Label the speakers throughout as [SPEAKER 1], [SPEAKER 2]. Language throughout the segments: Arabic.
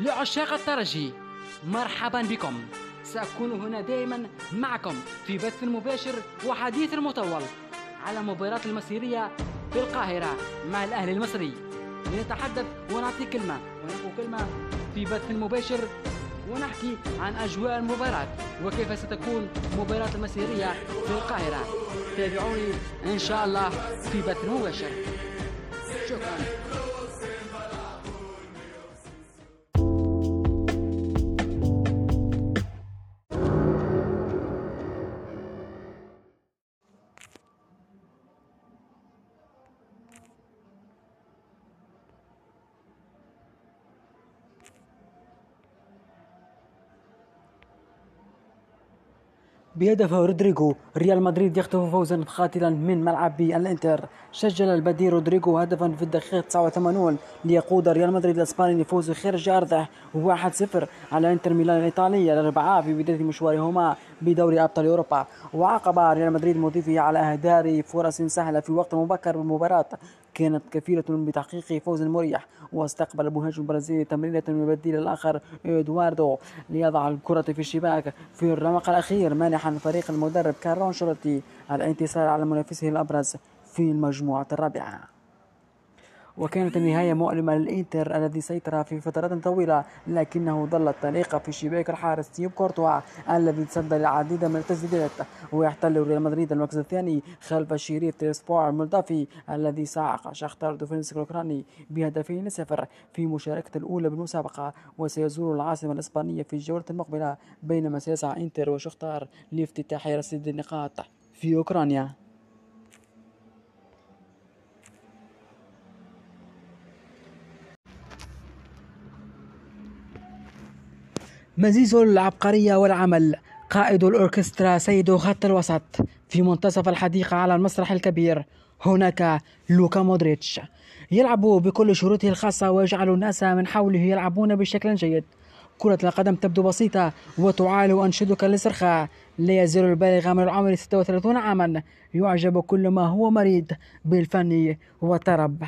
[SPEAKER 1] لعشاق الترجي مرحبا بكم. سأكون هنا دائما معكم في بث مباشر وحديث مطول على مباراة المصيرية في القاهرة مع الأهلي المصري. لنتحدث ونعطي كلمة ونقول كلمة في بث مباشر ونحكي عن أجواء المباراة وكيف ستكون مباراة المسيرية في القاهرة. تابعوني إن شاء الله في بث مباشر. شكرا. بهدف رودريجو ريال مدريد يخطف فوزا قاتلا من ملعب الإنتر. سجل البديل رودريجو هدفا في الدقيقة 89 ليقود ريال مدريد الإسباني لفوز خارج أرضه 1-0 على إنتر ميلان الايطالي الاربعاء في بداية مشوارهما بدوري أبطال أوروبا. وعاقب ريال مدريد مضيفه على اهدار فرص سهلة في وقت مبكر بالمباراة كانت كفيلة بتحقيق فوز مريح واستقبل المهاجم البرازيلي تمريرة من البديل الآخر إدواردو ليضع الكرة في الشباك في الرمق الأخير مانحا فريق المدرب كارلو أنشيلوتي الانتصار على منافسه الأبرز في المجموعة الرابعة. وكانت النهاية مؤلمة للإنتر الذي سيطر في فترات طويلة لكنه ظلت تليق في شباك الحارس تيبو كورتوا الذي تصدى للعديد من التسديدات ويحتل ريال مدريد المركز الثاني خلف شريف تيراسبول المولدافي الذي صعق شاختار دونيتسك الأوكراني بهدفين لصفر في مشاركته الأولى بالمسابقة وسيزور العاصمة الإسبانية في الجولة المقبلة بينما سيسعى إنتر وشختار لافتتاح رصيد النقاط في أوكرانيا. مزيز العبقرية والعمل قائد الأوركسترا سيد خط الوسط في منتصف الحديقة على المسرح الكبير. هناك لوكا مودريتش يلعب بكل شروطه الخاصة ويجعل الناس من حوله يلعبون بشكل جيد. كرة القدم تبدو بسيطة وتعال أنشدك للصرخة لا يزال البالغ من العمر 36 عاما. يعجب كل ما هو مريض بالفن والطرب.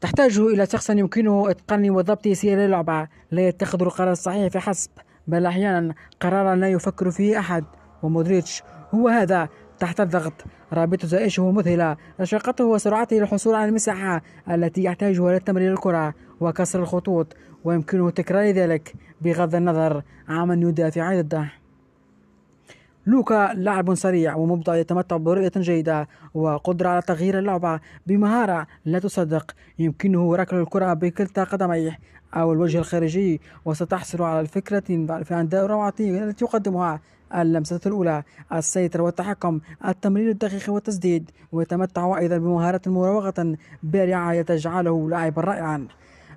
[SPEAKER 1] تحتاج إلى شخص يمكنه إتقان وضبط سير اللعبة لا يتخذ القرار الصحيح فحسب بل أحيانا قرارا لا يفكر فيه أحد. ومودريتش هو هذا تحت الضغط. رابطة زائشه مذهلة رشاقته وسرعته للحصول على المساحة التي يحتاجها لتمرير الكرة وكسر الخطوط ويمكنه تكرار ذلك بغض النظر عمن يدافع ضده. لوكا لاعب سريع ومبدع يتمتع برؤية جيدة وقدرة على تغيير اللعبة بمهارة لا تصدق. يمكنه ركل الكرة بكلتا قدميه أو الوجه الخارجي وستحصل على الفكرة عند الروعة التي يقدمها اللمسة الأولى السيطرة والتحكم التمرير الدقيق والتسديد. ويتمتع أيضا بمهارة مراوغة بارعة تجعله لاعبا رائعا.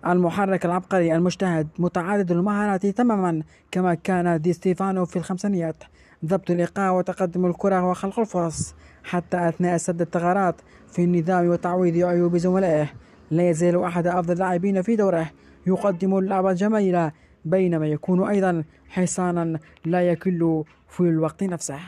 [SPEAKER 1] المحرك العبقري المجتهد متعدد المهارات تماما كما كان دي ستيفانو في الخمسينيات. ضبط الإيقاع وتقدم الكرة وخلق الفرص. حتى أثناء سد الثغرات في النظام وتعويض عيوب زملائه لا يزال أحد أفضل اللاعبين في دوره يقدم اللعبة جميلة بينما يكون أيضا حصانا لا يكل في الوقت نفسه.